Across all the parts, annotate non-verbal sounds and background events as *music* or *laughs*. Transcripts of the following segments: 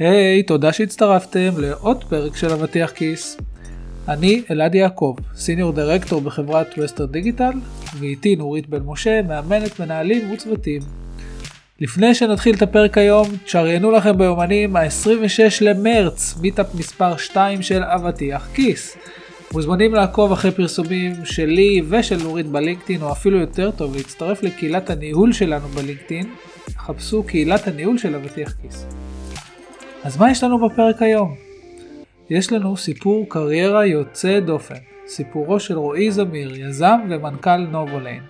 היי, היי, תודה שהצטרפתם לעוד פרק של אבטיח כיס. אני אלעד יעקב, senior director בחברת Western Digital, ואיתי נורית בן משה, מאמנת מנהלים וצוותים. לפני שנתחיל את הפרק היום, תשריינו לכם ביומנים ה-26 למרץ, meetup מספר 2 של אבטיח כיס. מוזמנים לעקוב אחרי פרסומים שלי ושל נורית ב LinkedIn, או אפילו יותר טוב, להצטרף לקהילת הניהול שלנו ב LinkedIn. חפשו קהילת הניהול של אבטיח כיס. אז מה יש לנו בפרק היום? יש לנו סיפור קריירה יוצא דופן, סיפורו של רועי זמיר, יזם ומנכ"ל נובוליין.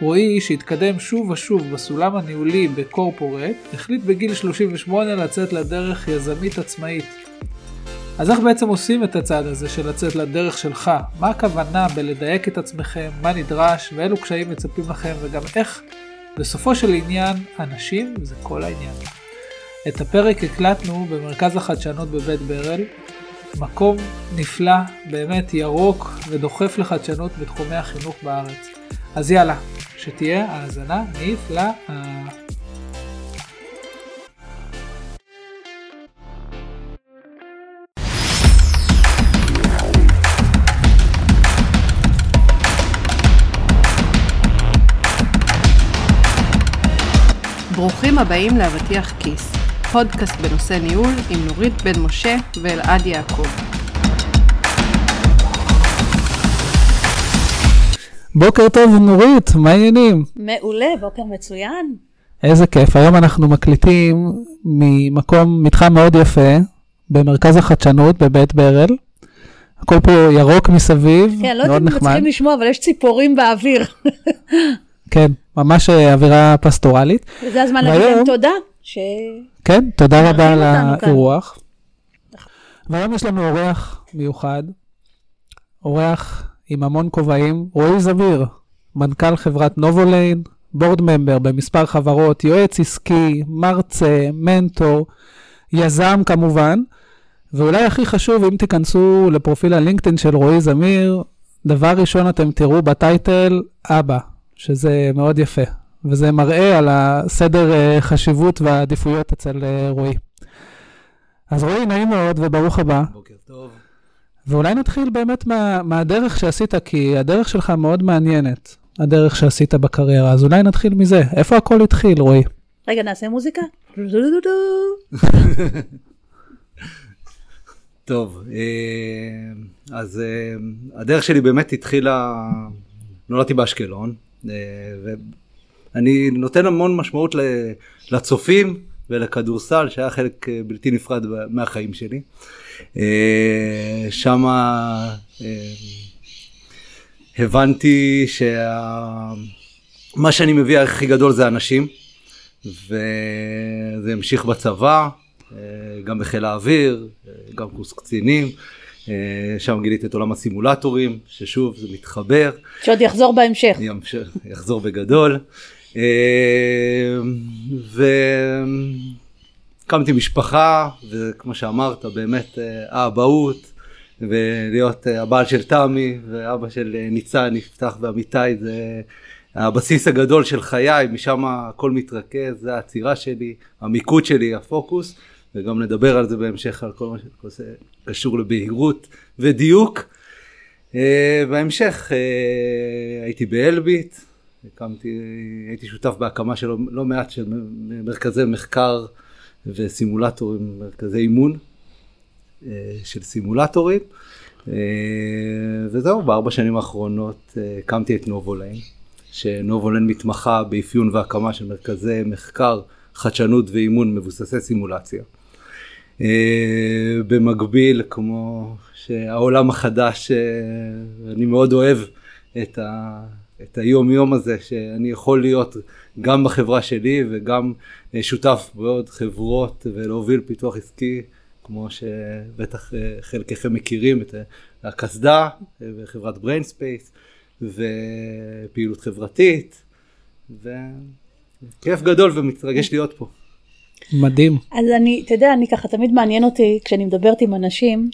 רועי, שהתקדם שוב ושוב בסולם הניהולי בקורפורט, החליט בגיל 38 לצאת לדרך יזמית עצמאית. אז איך בעצם עושים את הצעד הזה של לצאת לדרך שלך? מה הכוונה בלדייק את עצמכם, מה נדרש ואילו קשיים מצפים לכם וגם איך בסופו של עניין אנשים זה כל העניין. את הפרק הקלטנו במרכז החדשנות בבית ברל, מקום נפלא, באמת ירוק ודוחף לחדשנות בתחומי החינוך בארץ. אז יאללה, שתהיה האזנה נפלאה. ברוכים הבאים לאבטיח כיס, פודקאסט בנושא ניהול עם נורית בן משה ואלעד יעקב. בוקר טוב נורית, מה העניינים? מעולה, בוקר מצוין. איזה כיף, היום אנחנו מקליטים ממקום, מתחם מאוד יפה, במרכז החדשנות בבית ברל. הכל פה ירוק מסביב, כן, לא יודעת אם מצליחים לשמוע, אבל יש ציפורים באוויר. כן, ממש אה, אווירה פסטורלית. וזה הזמן להגיד להם תודה. ש... כן, תודה רבה על האירוח. והיום יש לנו אורח מיוחד, אורח עם המון כובעים, רועי זמיר, מנכ"ל חברת נובוליין, בורד ממבר במספר חברות, יועץ עסקי, מרצה, מנטור, יזם כמובן, ואולי הכי חשוב, אם תיכנסו לפרופיל הלינקדאין של רועי זמיר, דבר ראשון אתם תראו בטייטל אבא, שזה מאוד יפה, וזה מראה על הסדר אה, חשיבות והעדיפויות אצל אה, רועי. אז רועי, נעים מאוד וברוך הבא. בוקר טוב. ואולי נתחיל באמת מה, מהדרך שעשית, כי הדרך שלך מאוד מעניינת, הדרך שעשית בקריירה, אז אולי נתחיל מזה. איפה הכל התחיל, רועי? רגע, נעשה מוזיקה? *laughs* טוב, אה, אז הדרך שלי באמת התחילה, נולדתי באשקלון, ואני נותן המון משמעות לצופים ולכדורסל שהיה חלק אה, בלתי נפרד מהחיים שלי. אה, שמה הבנתי שמה שאני מביא הכי גדול זה אנשים וזה המשיך בצבא, גם בחיל האוויר, גם קורס קצינים. אה, שם גיליתי את עולם הסימולטורים, ששוב זה מתחבר. שעוד יחזור בהמשך. יחזור בגדול. אה, והקמתי משפחה, וכמו שאמרת, באמת אה, האבהות, ולהיות הבעל של תמי ואבא של ניצן, יפתח ואמיתי, זה הבסיס הגדול של חיי, משם הכל מתרכז, זה העצירה שלי, המיקוד שלי, הפוקוס. וגם נדבר על זה בהמשך, על כל מה שקשור לבהירות ודיוק. אה, בהמשך אה, הייתי באלביט, הקמתי, הייתי שותף בהקמה של לא מעט של מרכזי מחקר וסימולטורים, מרכזי אימון אה, של סימולטורים. וזהו, בארבע שנים האחרונות הקמתי את נובוליין, שנובוליין מתמחה באפיון והקמה של מרכזי מחקר, חדשנות ואימון מבוססי סימולציה. אה, במקביל, כמו שהעולם החדש, אה, אני מאוד אוהב את, ה, את היום יום הזה, שאני יכול להיות גם בחברה שלי וגם אה, שותף בעוד חברות ולהוביל פיתוח עסקי, כמו שבטח חלקכם מכירים, את הקסדה וחברת BrainSpace ופעילות חברתית, וכיף גדול ומתרגש להיות פה. מדהים. אז אני, אתה יודע, אני ככה, תמיד מעניין אותי כשאני מדברת עם אנשים,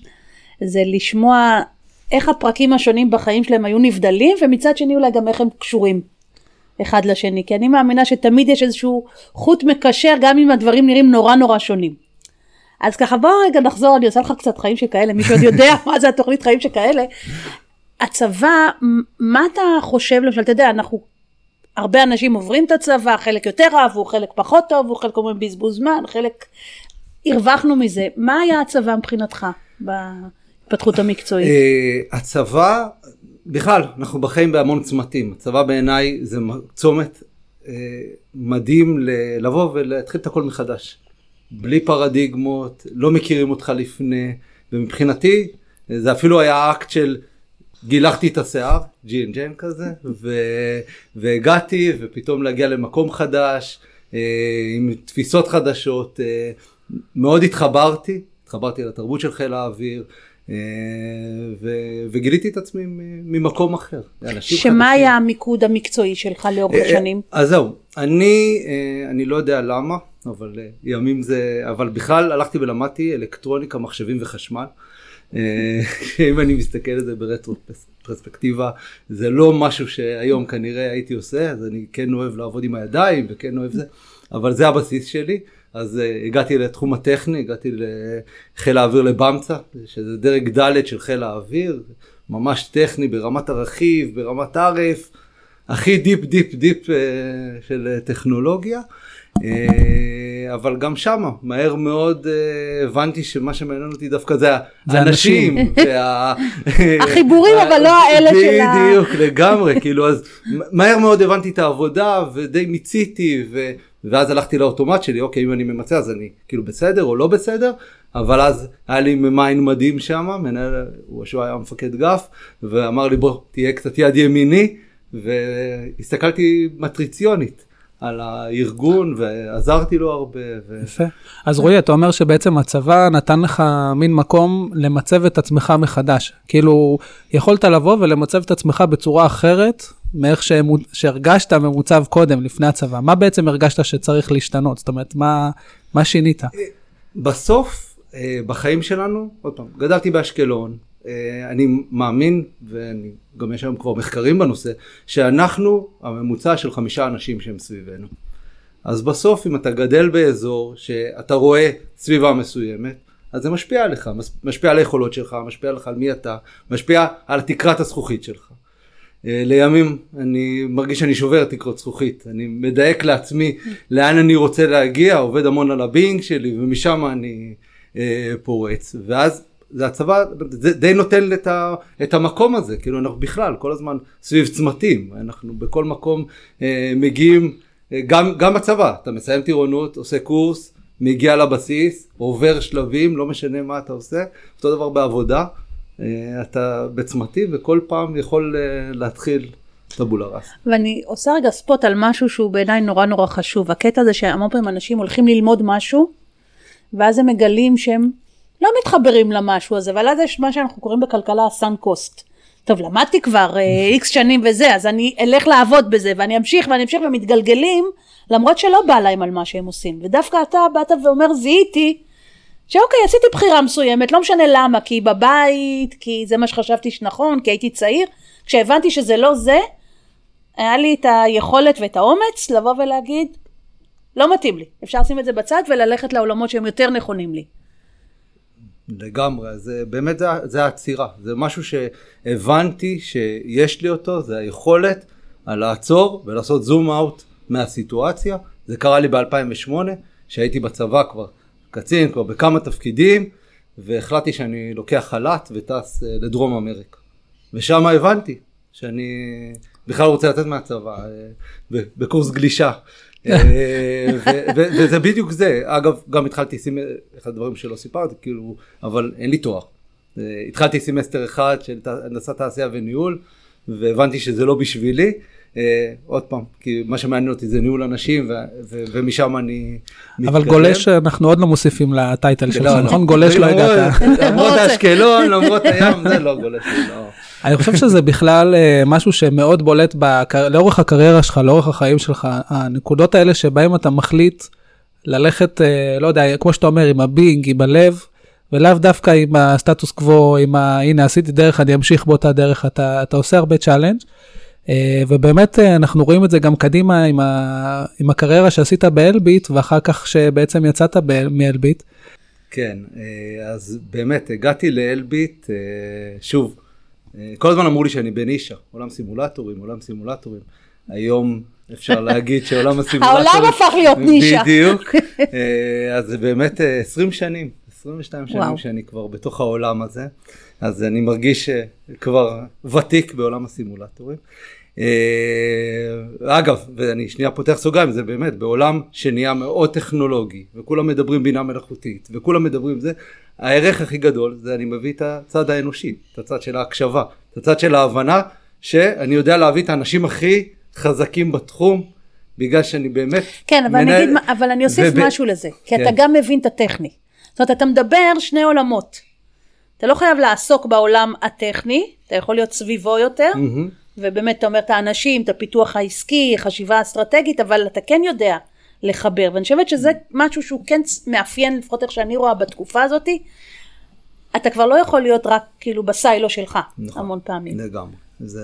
זה לשמוע איך הפרקים השונים בחיים שלהם היו נבדלים, ומצד שני אולי גם איך הם קשורים אחד לשני. כי אני מאמינה שתמיד יש איזשהו חוט מקשר, גם אם הדברים נראים נורא נורא שונים. אז ככה בוא רגע נחזור, אני עושה לך קצת חיים שכאלה, מישהו עוד יודע *laughs* מה זה התוכנית חיים שכאלה. הצבא, מה אתה חושב, למשל, אתה יודע, אנחנו, הרבה אנשים עוברים את הצבא, חלק יותר אהבו, חלק פחות אהבו, חלק אומרים בזבוז זמן, חלק הרווחנו מזה. מה היה הצבא מבחינתך בהתפתחות המקצועית? אה, הצבא, בכלל, אנחנו בחיים בהמון צמתים. הצבא בעיניי זה צומת אה, מדהים לבוא ולהתחיל את הכל מחדש. בלי פרדיגמות, לא מכירים אותך לפני, ומבחינתי זה אפילו היה אקט של גילחתי את השיער, ג'י.אן.ג'ן כזה, ו... והגעתי ופתאום להגיע למקום חדש, אה, עם תפיסות חדשות, אה, מאוד התחברתי, התחברתי לתרבות של חיל האוויר, אה, ו... וגיליתי את עצמי ממקום אחר. שמה חדשים. היה המיקוד המקצועי שלך לאורך השנים? אז זהו, אני, אני לא יודע למה, אבל ימים זה, אבל בכלל הלכתי ולמדתי אלקטרוניקה, מחשבים וחשמל. אה, *laughs* אם אני מסתכל על זה ברטרוספקטיבה, זה לא משהו שהיום כנראה הייתי עושה, אז אני כן אוהב לעבוד עם הידיים וכן אוהב זה, אבל זה הבסיס שלי. אז uh, הגעתי לתחום הטכני, הגעתי לחיל האוויר לבמצה, שזה דרג ד' של חיל האוויר, ממש טכני ברמת הרכיב, ברמת ערף, הכי deep deep deep אה, של אה, טכנולוגיה. אה, אבל גם שמה, מהר מאוד אה, הבנתי שמה שמעניין אותי דווקא זה האנשים. *laughs* החיבורים, אבל לא האלה של ה- בדיוק, לגמרי, כאילו, אז מהר מאוד הבנתי את העבודה ודי מיציתי. ואז הלכתי לאוטומט שלי, אוקיי, אם אני ממצה אז אני כאילו בסדר או לא בסדר, אבל אז היה לי מיין מדהים שם, מנהל, הוא שהוא היה מפקד גף, ואמר לי בוא תהיה קצת יד ימיני, והסתכלתי מטריציונית על הארגון ועזרתי לו הרבה. ו... יפה. אז רועי, אתה אומר שבעצם הצבא נתן לך מין מקום למצב את עצמך מחדש. כאילו, יכולת לבוא ולמצב את עצמך בצורה אחרת מאיך שמו- שהרגשת ממוצב קודם, לפני הצבא. מה בעצם הרגשת שצריך להשתנות? זאת אומרת, מה, מה שינית? בסוף, אה, בחיים שלנו, עוד פעם, גדלתי באשקלון, אני מאמין, וגם יש היום כבר מחקרים בנושא, שאנחנו הממוצע של חמישה אנשים שהם סביבנו. אז בסוף, אם אתה גדל באזור שאתה רואה סביבה מסוימת, אז זה משפיע עליך, משפיע על היכולות שלך, משפיע עליך על מי אתה, משפיע על תקרת הזכוכית שלך. אה, לימים אני מרגיש שאני שובר תקרות זכוכית, אני מדייק לעצמי לאן אני רוצה להגיע, עובד המון על הבינג שלי ומשם אני אה, פורץ, ואז זה הצבא זה די נותן את, ה, את המקום הזה, כאילו אנחנו בכלל כל הזמן סביב צמתים, אנחנו בכל מקום אה, מגיעים, אה, גם, גם בצבא, אתה מסיים טירונות, עושה קורס, מגיע לבסיס, עובר שלבים, לא משנה מה אתה עושה, אותו דבר בעבודה. אה, אתה בצמתי וכל פעם יכול אה, להתחיל. ואני עושה רגע ספוט על משהו שהוא בעיניי נורא נורא חשוב. הקטע הזה שהמון פעמים אנשים הולכים ללמוד משהו, ואז הם מגלים שהם לא מתחברים למשהו הזה, אבל אז יש מה שאנחנו קוראים בכלכלה הסאן קוסט. טוב, למדתי כבר *laughs* איקס שנים וזה, אז אני אלך לעבוד בזה, ואני אמשיך ואני אמשיך ומתגלגלים, למרות שלא בא להם על מה שהם עושים. ודווקא אתה באת ואומר, זיהיתי, שאוקיי, עשיתי בחירה מסוימת, לא משנה למה, כי בבית, כי זה מה שחשבתי שנכון, כי הייתי צעיר. כשהבנתי שזה לא זה, היה לי את היכולת ואת האומץ לבוא ולהגיד, לא מתאים לי. אפשר לשים את זה בצד וללכת לעולמות שהם יותר נכונים לי. לגמרי, זה באמת זה, זה העצירה, זה משהו שהבנתי שיש לי אותו, זה היכולת לעצור ולעשות זום אאוט מהסיטואציה. זה קרה לי ב-2008, שהייתי בצבא כבר קצין, כבר בכמה תפקידים, והחלטתי שאני לוקח חל"ת וטס אה, לדרום אמריקה. ושם הבנתי שאני בכלל רוצה לצאת מהצבא, אה, בקורס גלישה. אה, וזה בדיוק זה, אגב גם התחלתי סמסטר, אחד הדברים שלא סיפרתי, כאילו, אבל אין לי תואר. אה, התחלתי סמסטר אחד של הנדסת תעשייה וניהול, והבנתי שזה לא בשבילי. אה, עוד פעם, כי מה שמעניין אותי זה ניהול אנשים, ו- ו- ומשם אני אבל מתקדם. גולש, אנחנו עוד לא מוסיפים ל title שלך, לא, נכון? גולש לא הגעת. למרות אשקלון, למרות הים, זה לא גולש לא. אני חושב שזה בכלל אה, משהו שמאוד בולט בק... לאורך הקריירה שלך, לאורך החיים שלך, הנקודות האלה שבהם אתה מחליט ללכת, אה, לא יודע, כמו שאתה אומר, עם ה being, עם הלב, ולאו דווקא עם הסטטוס קוו, עם ה... הנה עשיתי דרך, אני אמשיך באותה דרך, אתה, אתה עושה הרבה challenge. אה, ובאמת אנחנו רואים את זה גם קדימה עם, ה... עם הקריירה שעשית באלביט, ואחר כך שבעצם יצאת ב- מאלביט. כן, אז באמת הגעתי לאלביט, שוב, כל הזמן אמרו לי שאני בנישה, עולם סימולטורים, עולם סימולטורים. היום אפשר *laughs* להגיד שעולם הסימולטורים... העולם הפך להיות נישה. בדיוק. אה, אז זה באמת אה, 20 שנים, 22 שנים וואו. שאני כבר בתוך העולם הזה, אז אני מרגיש אה, כבר ותיק בעולם הסימולטורים. אה, אגב, ואני שנייה פותח סוגריים, זה באמת בעולם שנהיה מאוד טכנולוגי, וכולם מדברים בינה מלאכותית, וכולם מדברים זה, הערך הכי גדול זה אני מביא את הצד האנושי, את הצד של ההקשבה, את הצד של ההבנה, שאני יודע להביא את האנשים הכי חזקים בתחום, בגלל שאני באמת כן, אבל אני, מנהל- אגיד, אבל אני אוסיף וב- משהו לזה, כי כן. אתה גם מבין את הטכני. זאת אומרת, אתה מדבר שני עולמות. אתה לא חייב לעסוק בעולם הטכני, אתה יכול להיות סביבו יותר, מהמם. ובאמת אתה אומר את האנשים, את הפיתוח העסקי, חשיבה אסטרטגית, אבל אתה כן יודע לחבר, ואני חושבת שזה משהו שהוא כן מאפיין, לפחות איך שאני רואה בתקופה הזאתי, אתה כבר לא יכול להיות רק כאילו ב silo שלך, נכון. המון פעמים. לגמרי. זה,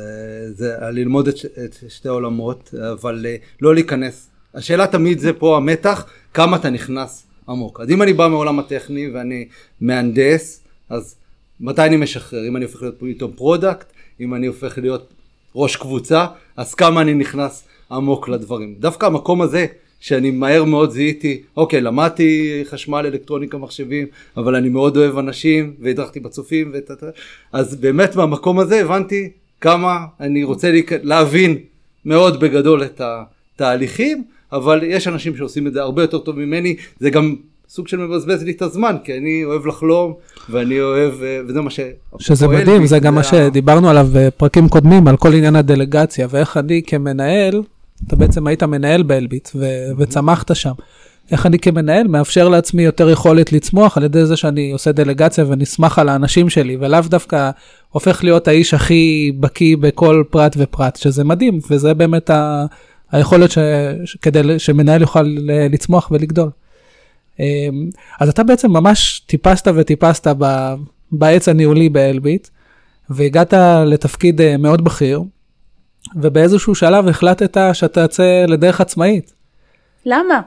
זה ללמוד את, את שתי העולמות, אבל אה, לא להיכנס. השאלה תמיד זה פה המתח, כמה אתה נכנס עמוק. אז אם אני בא מעולם הטכני ואני מהנדס, אז מתי אני משחרר? אם אני הופך להיות פתאום product, אם אני הופך להיות ראש קבוצה, אז כמה אני נכנס עמוק לדברים. דווקא המקום הזה, שאני מהר מאוד זיהיתי, אוקיי, למדתי חשמל, אלקטרוניקה, מחשבים, אבל אני מאוד אוהב אנשים, והדרכתי בצופים, ואת... אז באמת מהמקום הזה הבנתי כמה אני רוצה להיכ... להבין מאוד בגדול את התהליכים, אבל יש אנשים שעושים את זה הרבה יותר טוב ממני, זה גם סוג של מבזבז לי את הזמן, כי אני אוהב לחלום, ואני אוהב, אה, וזה מה ש... שזה מדהים, זה גם מה שדיברנו עליו בפרקים קודמים, על כל עניין הדלגציה, ואיך אני כמנהל, אתה בעצם היית מנהל באלביט ו- וצמחת שם. איך אני כמנהל מאפשר לעצמי יותר יכולת לצמוח על ידי זה שאני עושה דלגציה ונסמך על האנשים שלי, ולאו דווקא הופך להיות האיש הכי בקיא בכל פרט ופרט, שזה מדהים, וזה באמת ה- היכולת ש- ש- כדי שמנהל יוכל לצמוח ולגדול. אמ, אז אתה בעצם ממש טיפסת וטיפסת ב- בעץ הניהולי באלביט, והגעת לתפקיד אה, מאוד בכיר, ובאיזשהו שלב החלטת שאתה יוצא לדרך עצמאית. למה?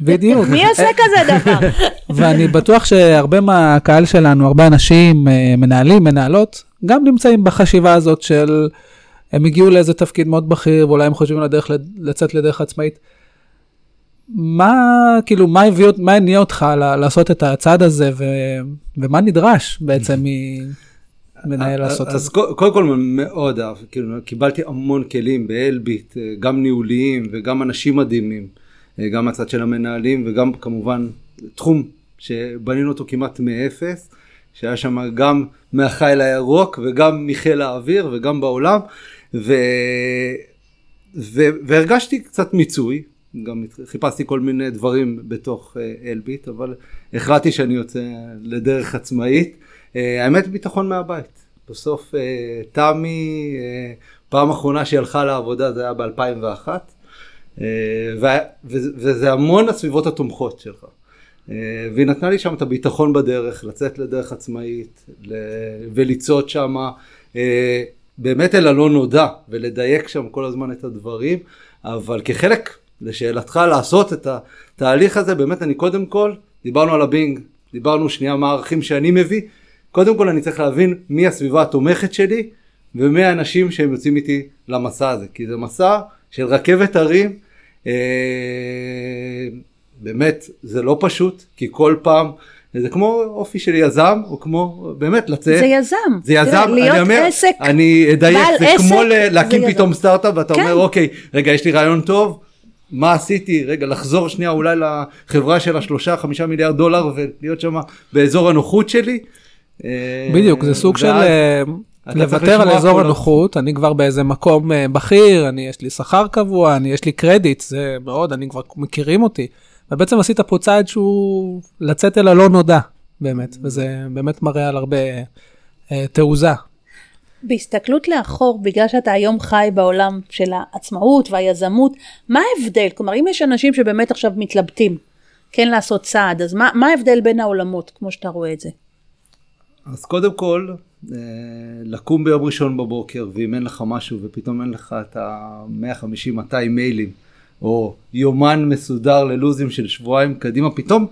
בדיוק. מי עושה כזה דבר? *laughs* ואני בטוח שהרבה מהקהל שלנו, הרבה אנשים, אה, מנהלים, מנהלות, גם נמצאים בחשיבה הזאת של הם הגיעו לאיזה תפקיד מאוד בכיר, ואולי הם חושבים על הדרך לצאת לדרך עצמאית. מה, כאילו, מה הביא, מה הניע אותך לעשות את הצעד הזה, ו, ומה נדרש בעצם ממנהל לעשות את אז זה? קו- קודם כל מאוד אהב, כאילו קיבלתי המון כלים באלביט, אה, גם ניהוליים וגם אנשים מדהימים, אה, גם מהצד של המנהלים וגם כמובן תחום שבנינו אותו כמעט מאפס, שהיה שם גם מהחיל הירוק וגם מחיל האוויר וגם בעולם, ו... ו... והרגשתי קצת מיצוי, גם חיפשתי כל מיני דברים בתוך אה, אלביט, אבל החלטתי שאני יוצא לדרך עצמאית. אה, האמת ביטחון מהבית. בסוף אה, תמי, אה, פעם אחרונה שהיא הלכה לעבודה זה היה ב-2001, אה, וה- וזה המון הסביבות התומכות שלך. והיא נתנה לי שם את הביטחון בדרך, לצאת לדרך עצמאית ולצעוד שם באמת אל הלא נודע ולדייק שם כל הזמן את הדברים, אבל כחלק לשאלתך לעשות את התהליך הזה, באמת אני קודם כל, דיברנו על הבינג, דיברנו שנייה מה הערכים שאני מביא, קודם כל אני צריך להבין מי הסביבה התומכת שלי ומי האנשים שהם יוצאים איתי למסע הזה, כי זה מסע של רכבת הרים, אה, באמת זה לא פשוט, כי כל פעם, זה כמו אופי של יזם, או כמו באמת לצאת. זה יזם. זה יזם, תראה, אני להיות אומר, עסק, אני אדייק, זה כמו עסק, ל- להקים זה פתאום. סטארט-אפ ואתה כן. אומר אוקיי, רגע יש לי רעיון טוב, מה עשיתי, רגע לחזור שנייה אולי לחברה של השלושה חמישה מיליארד דולר ולהיות שם באזור הנוחות שלי. אה, בדיוק, זה סוג של אה, לוותר על אזור. הנוחות, אני כבר באיזה מקום אה, בכיר, אני יש לי שכר קבוע, אני יש לי קרדיט, זה מאוד, אני כבר מכירים אותי. ובעצם עשית פה צעד שהוא לצאת אל הלא נודע, באמת, וזה באמת מראה על הרבה תעוזה. בהסתכלות לאחור, בגלל שאתה היום חי בעולם של העצמאות והיזמות, מה ההבדל? כלומר, אם יש אנשים שבאמת עכשיו מתלבטים כן לעשות צעד, אז מה, מה ההבדל בין העולמות, כמו שאתה רואה את זה? אז קודם כל, אה, לקום ביום ראשון בבוקר, ואם אין לך משהו ופתאום אין לך את ה-150-200 מיילים, או יומן מסודר ללוזים של שבועיים קדימה, פתאום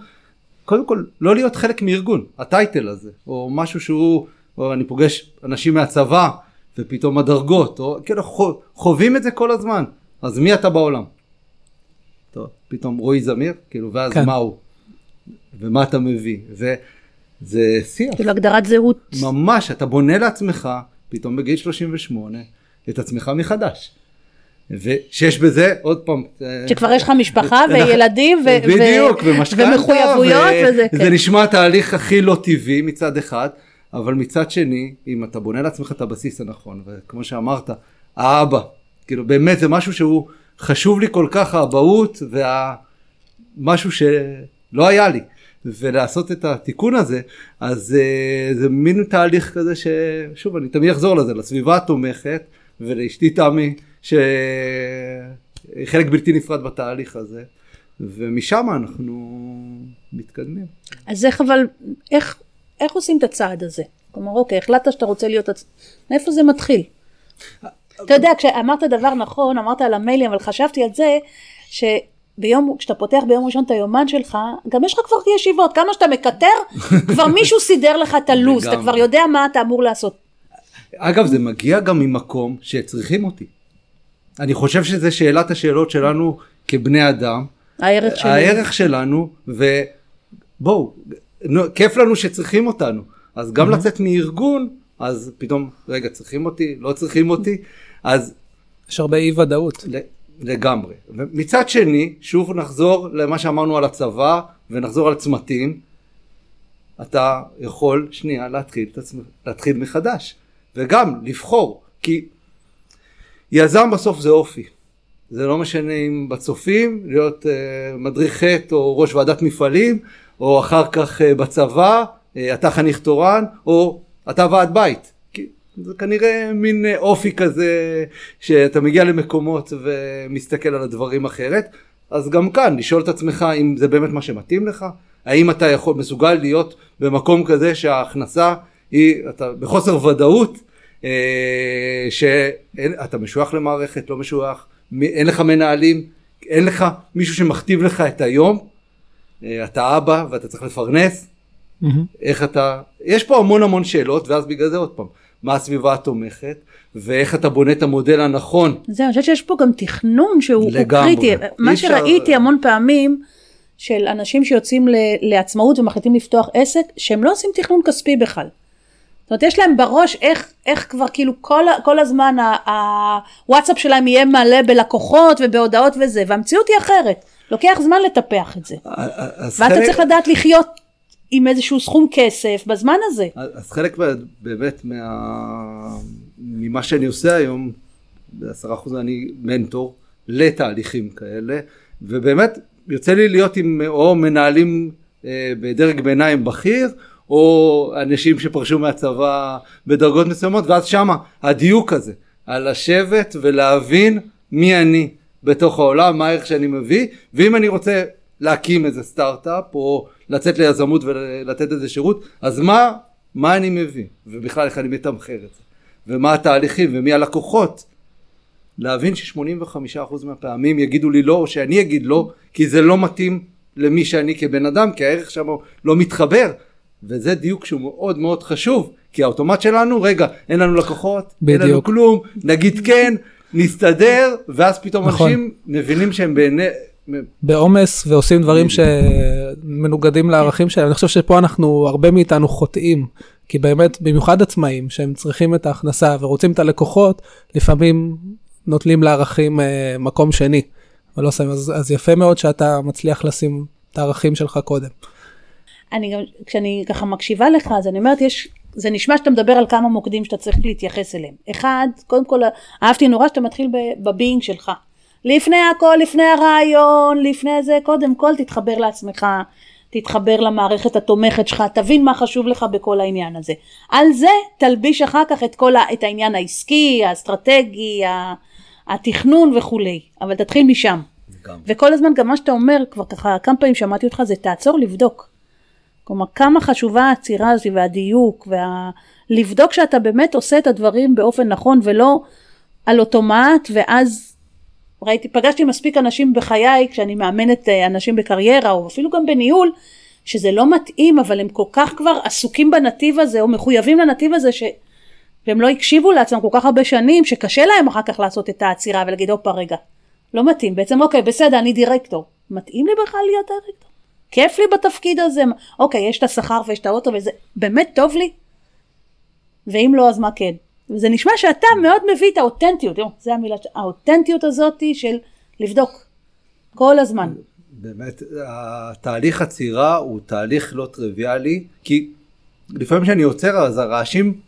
קודם כל לא להיות חלק מארגון, הטייטל הזה, או משהו שהוא, או אני פוגש אנשים מהצבא, ופתאום הדרגות, או כאילו חו- חווים את זה כל הזמן, אז מי אתה בעולם? טוב, פתאום רועי זמיר, כאילו, ואז כן. מה הוא? ומה אתה מביא? וזה שיח. כאילו הגדרת זהות. ממש, אתה בונה לעצמך, פתאום בגיל 38, את עצמך מחדש. ושיש בזה, עוד פעם, אה, שכבר יש לך משפחה *laughs* וילדים ו- ו- בדיוק, ומשכנתה, ומחויבויות ו- וזה, זה כן. נשמע תהליך הכי לא טבעי מצד אחד, אבל מצד שני, אם אתה בונה לעצמך את הבסיס הנכון, וכמו שאמרת, האבא, כאילו באמת זה משהו שהוא חשוב לי כל כך, האבהות, ומשהו שלא היה לי. ולעשות את התיקון הזה, אז uh, זה מין תהליך כזה ששוב, אני תמיד אחזור לזה, לסביבה התומכת, ולאשתי תמי, שהיא חלק בלתי נפרד בתהליך הזה, ומשם אנחנו מתקדמים. אז איך אבל, איך, איך עושים את הצעד הזה? כלומר, אוקיי, החלטת שאתה רוצה להיות, עצ- מאיפה זה מתחיל? אתה יודע, כשאמרת דבר נכון, אמרת על המיילים, אבל חשבתי על זה, שביום, כשאתה פותח ביום ראשון את היומן שלך, גם יש לך כבר ישיבות, כמה שאתה מקטר, *laughs* כבר מישהו סידר לך את הלו"ז, אתה. כבר יודע מה אתה אמור לעשות. אגב, זה מגיע גם ממקום שצריכים אותי. אני חושב שזה שאלת השאלות שלנו כבני אדם, הערך שלי. הערך שלנו, ובואו, נו, כיף לנו שצריכים אותנו. אז גם לצאת מארגון, אז פתאום, רגע, צריכים אותי, לא צריכים אותי, אז יש הרבה אי ודאות. לגמרי. ומצד שני, שוב נחזור למה שאמרנו על הצבא, ונחזור על צמתים. אתה יכול שנייה להתחיל, להתחיל מחדש, וגם לבחור, כי יזם בסוף זה אופי. זה לא משנה אם בצופים, להיות uh, מדריך חטא או ראש ועדת מפעלים, או אחר כך uh, בצבא, uh, אתה חניך תורן, או אתה ועד בית. זה כנראה מין uh, אופי כזה, שאתה מגיע למקומות ומסתכל על הדברים אחרת. אז גם כאן, לשאול את עצמך אם זה באמת מה שמתאים לך, האם אתה יכול, מסוגל להיות במקום כזה שההכנסה היא, אתה בחוסר ודאות, אה, שאתה משוייך למערכת, לא משוייך, אין לך מנהלים, אין לך מישהו שמכתיב לך את היום, אה, אתה אבא ואתה צריך לפרנס, מהמם. איך אתה, יש פה המון המון שאלות, ואז בגלל זה עוד פעם, מה הסביבה התומכת, ואיך אתה בונה את המודל הנכון. זהו, אני חושבת שיש פה גם תכנון שהוא. קריטי. מה שראיתי המון פעמים, של אנשים שיוצאים ל- לעצמאות ומחליטים לפתוח עסק, שהם לא עושים תכנון כספי בכלל. זאת אומרת, יש להם בראש איך, איך כבר כאילו כל, כל הזמן הוואטסאפ שלהם יהיה מלא בלקוחות ובהודעות וזה, והמציאות היא אחרת. לוקח זמן לטפח את זה. ואתה חלק- צריך לדעת לחיות עם איזשהו סכום כסף בזמן הזה. אז חלק באמת מה... ממה שאני עושה היום, בעשרה אחוז אני מנטור לתהליכים כאלה, ובאמת יוצא לי להיות עם או מנהלים אה, בדרג ביניים בכיר, או אנשים שפרשו מהצבא בדרגות מסוימות, ואז שמה הדיוק הזה, על לשבת ולהבין מי אני בתוך העולם, מה הערך שאני מביא, ואם אני רוצה להקים איזה סטארט-אפ, או לצאת ליזמות ולתת איזה שירות, אז מה, מה אני מביא, ובכלל איך אני מתמחר את זה, ומה התהליכים, ומי הלקוחות. להבין ש-85% מהפעמים יגידו לי לא, או שאני אגיד לא, כי זה לא מתאים למי שאני כבן אדם, כי הערך שם לא מתחבר. וזה דיוק שהוא מאוד מאוד חשוב, כי האוטומט שלנו, רגע, אין לנו לקוחות, אין לנו בדיוק. כלום, נגיד כן, נסתדר, ואז פתאום נכון. אנשים מבינים שהם בעיני... בעומס ועושים דברים שמנוגדים לערכים שלהם. אני חושב שפה אנחנו, הרבה מאיתנו חוטאים, כי באמת, במיוחד עצמאים, שהם צריכים את ההכנסה ורוצים את הלקוחות, לפעמים נוטלים לערכים אה, מקום שני, ולא שמים, אז, אז יפה מאוד שאתה מצליח לשים את הערכים שלך קודם. אני גם, כשאני ככה מקשיבה לך, אז אני אומרת, יש, זה נשמע שאתה מדבר על כמה מוקדים שאתה צריך להתייחס אליהם. אחד, קודם כל, אהבתי נורא שאתה מתחיל בביינג שלך. לפני הכל, לפני הרעיון, לפני זה, קודם כל תתחבר לעצמך, תתחבר למערכת התומכת שלך, תבין מה חשוב לך בכל העניין הזה. על זה תלביש אחר כך את כל ה, את העניין העסקי, האסטרטגי, התכנון וכולי, אבל תתחיל משם. גם. וכל הזמן גם מה שאתה אומר, כבר ככה כמה פעמים שמעתי אותך, זה תעצור לבדוק. כלומר, כמה חשובה העצירה הזו והדיוק, ולבדוק שאתה באמת עושה את הדברים באופן נכון ולא על אוטומט, ואז ראיתי, פגשתי מספיק אנשים בחיי, כשאני מאמנת אה, אנשים בקריירה, או אפילו גם בניהול, שזה לא מתאים, אבל הם כל כך כבר עסוקים בנתיב הזה, או מחויבים לנתיב הזה, ש... והם לא הקשיבו לעצמם כל כך הרבה שנים, שקשה להם אחר כך לעשות את העצירה ולהגיד, הופה רגע, לא מתאים. בעצם, אוקיי, בסדר, אני דירקטור. מתאים לי בכלל להיות דירקטור? כיף לי בתפקיד הזה? אוקיי, יש את השכר ויש את האוטו וזה באמת טוב לי? ואם לא, אז מה כן? וזה נשמע שאתה מאוד מביא את האותנטיות, זה המילה, האותנטיות הזאת של לבדוק כל הזמן. באמת, התהליך עצירה הוא תהליך לא טריוויאלי, כי לפעמים כשאני עוצר אז הרעשים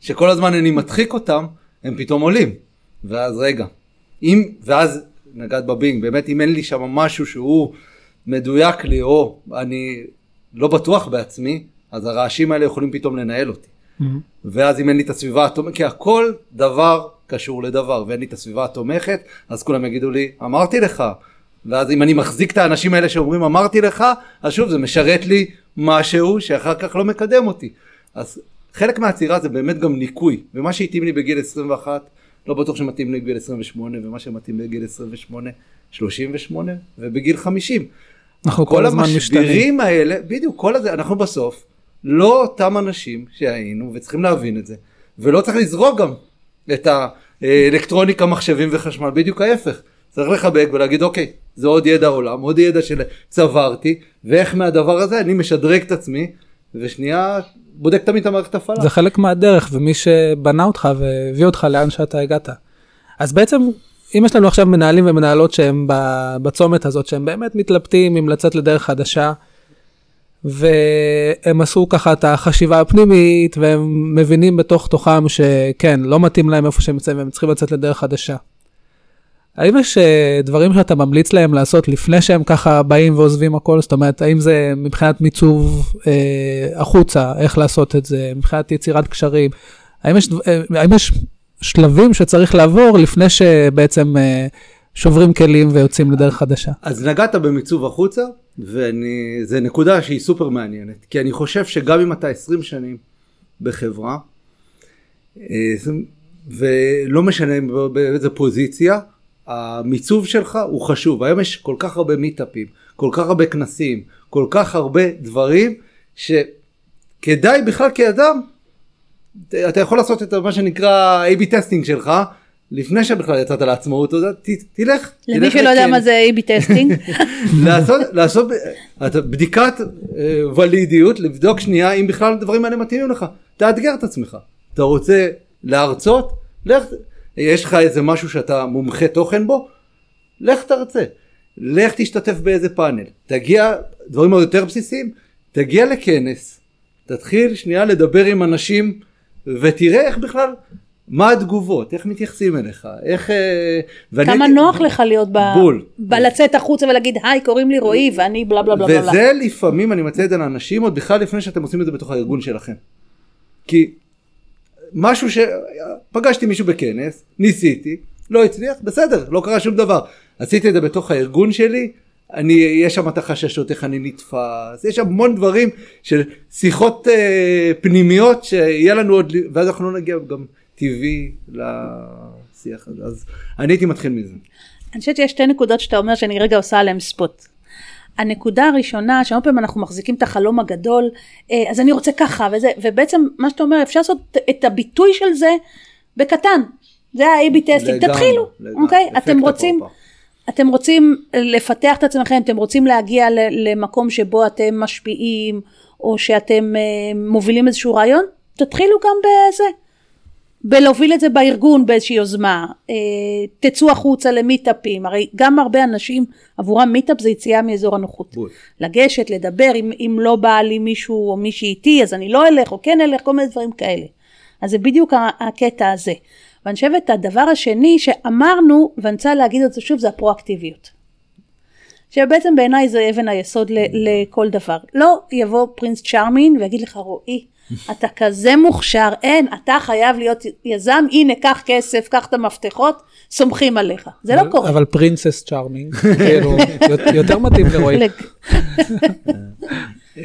שכל הזמן אני מדחיק אותם, הם פתאום עולים. ואז רגע, אם, ואז נגעת בבינג, באמת אם אין לי שם משהו שהוא מדויק לי, או אני לא בטוח בעצמי, אז הרעשים האלה יכולים פתאום לנהל אותי. ואז אם אין לי את הסביבה התומכת, כי הכל דבר קשור לדבר, ואין לי את הסביבה התומכת, אז כולם יגידו לי, אמרתי לך. ואז אם אני מחזיק את האנשים האלה שאומרים אמרתי לך, אז שוב זה משרת לי משהו שאחר כך לא מקדם אותי. אז חלק מהעצירה זה באמת גם ניקוי, ומה שהתאים לי בגיל 21, לא בטוח שמתאים לי בגיל 28, ומה שמתאים לי בגיל 28, 38, ובגיל 50. אנחנו כל, כל הזמן משתנים. כל המשברים האלה, בדיוק, כל הזה, אנחנו בסוף לא אותם אנשים שהיינו, וצריכים להבין את זה, ולא צריך לזרוק גם את האלקטרוניקה, מחשבים וחשמל, בדיוק ההפך. צריך לחבק ולהגיד אוקיי, זה עוד ידע עולם, עוד ידע שצברתי, ואיך מהדבר הזה אני משדרג את עצמי, ושנייה בודק תמיד את המערכת הפעלה. זה חלק מהדרך, ומי שבנה אותך והביא אותך לאן שאתה הגעת. אז בעצם, אם יש לנו עכשיו מנהלים ומנהלות שהם בצומת הזאת, שהם באמת מתלבטים אם לצאת לדרך חדשה, והם עשו ככה את החשיבה הפנימית, והם מבינים בתוך תוכם שכן, לא מתאים להם איפה שהם נמצאים, והם צריכים לצאת לדרך חדשה. האם יש אה, דברים שאתה ממליץ להם לעשות לפני שהם ככה באים ועוזבים הכל? זאת אומרת, האם זה מבחינת מיצוב אה, החוצה, איך לעשות את זה, מבחינת יצירת קשרים? האם יש, אה, האם יש שלבים שצריך לעבור לפני שבעצם אה, שוברים כלים ויוצאים לדרך חדשה? אז נגעת במיצוב החוצה, וזו נקודה שהיא סופר מעניינת, כי אני חושב שגם אם אתה 20 שנים בחברה, אה, ולא משנה באיזה פוזיציה, המיצוב שלך הוא חשוב. היום יש כל כך הרבה מיטאפים, כל כך הרבה כנסים, כל כך הרבה דברים, שכדאי בכלל כאדם, אתה יכול לעשות את מה שנקרא A-B testing שלך, לפני שבכלל יצאת לעצמאות, תלך. למי שלא יודע מה זה A-B testing. *laughs* לעשות, לעשות בדיקת אה, ולידיות, לבדוק שנייה אם בכלל הדברים האלה מתאימים לך. תאתגר את עצמך. אתה רוצה להרצות? לך, יש לך איזה משהו שאתה מומחה תוכן בו, לך תרצה. לך תשתתף באיזה פאנל. תגיע, דברים עוד יותר בסיסיים, תגיע לכנס, תתחיל שנייה לדבר עם אנשים ותראה איך בכלל, מה התגובות, איך מתייחסים אליך, איך... אה, ואני... כמה נוח לך להיות ב... בול. בלצאת החוצה ולהגיד היי קוראים לי רועי ואני בלה בלה בלה בלה. וזה לפעמים אני מציע את זה לאנשים עוד בכלל לפני שאתם עושים את זה בתוך הארגון שלכם. כי משהו שפגשתי מישהו בכנס, ניסיתי, לא הצליח, בסדר, לא קרה שום דבר. עשיתי את זה בתוך הארגון שלי, אני, יש שם את החששות איך אני נתפס, יש המון דברים של שיחות אה, פנימיות שיהיה לנו עוד, ואז אנחנו לא נגיע גם טבעי לשיח הזה, אז אני הייתי מתחיל מזה. אני חושבת שיש שתי נקודות שאתה אומר שאני רגע עושה עליהן ספוט. הנקודה הראשונה שהרבה פעמים אנחנו מחזיקים את החלום הגדול אה, אז אני רוצה ככה וזה ובעצם מה שאתה אומר אפשר לעשות את הביטוי של זה בקטן. זה ה-AB testing תתחילו אוקיי? אתם רוצים אתם רוצים לפתח את עצמכם אתם רוצים להגיע למקום שבו אתם משפיעים או שאתם אה, מובילים איזשהו רעיון? תתחילו גם בזה בלהוביל את זה בארגון באיזושהי יוזמה, אה, תצאו החוצה למיטאפים, הרי גם הרבה אנשים עבורם מיטאפ זה יציאה מאזור הנוחות. בול. לגשת, לדבר, אם, אם לא בא לי מישהו או מישהי איתי אז אני לא אלך או כן אלך, כל מיני דברים כאלה. אז זה בדיוק הקטע הזה. ואני חושבת הדבר השני שאמרנו, ואני רוצה להגיד את זה שוב, זה הפרואקטיביות. שבעצם בעיניי זה אבן היסוד לכל דבר. לא יבוא פרינס צ'רמין ויגיד לך רועי, אתה כזה מוכשר, אין, אתה חייב להיות יזם, הנה, קח כסף, קח את המפתחות, סומכים עליך. זה לא קורה. אבל פרינסס צ'ארמינג, כאילו, יותר מתאים לרועי. אה,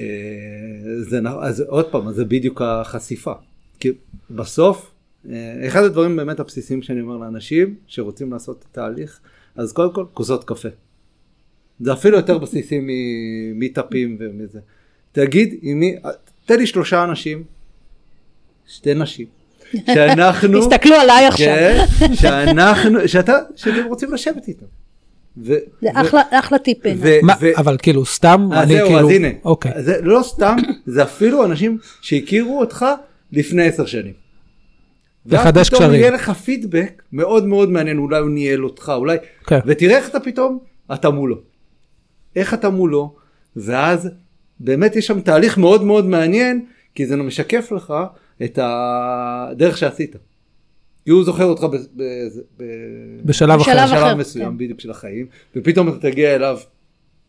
אז עוד פעם, זה בדיוק החשיפה. כי בסוף, אה, אחד הדברים באמת הבסיסיים שאני אומר לאנשים שרוצים לעשות תהליך, אז קודם כל, כוסות קפה. זה אפילו יותר בסיסי ממיטאפים ומזה. תגיד עם מי, תן לי שלושה אנשים, שתי נשים, *laughs* שאנחנו, תסתכלו עליי עכשיו. כן, *laughs* שאנחנו, שאתה, שאתם רוצים לשבת איתם. ו- זה ו- אחלה- אחלה טיפ בעיניי. ו- מה, ו- אבל כאילו סתם אז אני זהו, כאילו אז הנה, אוקיי זה לא סתם, זה אפילו אנשים שהכירו אותך לפני עשר שנים. לחדש ואז פתאום קשרים. יהיה לך פידבק מאוד מאוד מעניין, אולי הוא ניהל אותך, אולי, כן. ותראה איך אתה פתאום, אתה מולו. איך אתה מולו, ואז באמת יש שם תהליך מאוד מאוד מעניין, כי זה משקף לך את הדרך שעשית. כי הוא זוכר אותך ב- ב- ב- בשלב אחר בשלב אחר, מסוים כן. בדיוק של החיים, ופתאום אתה תגיע אליו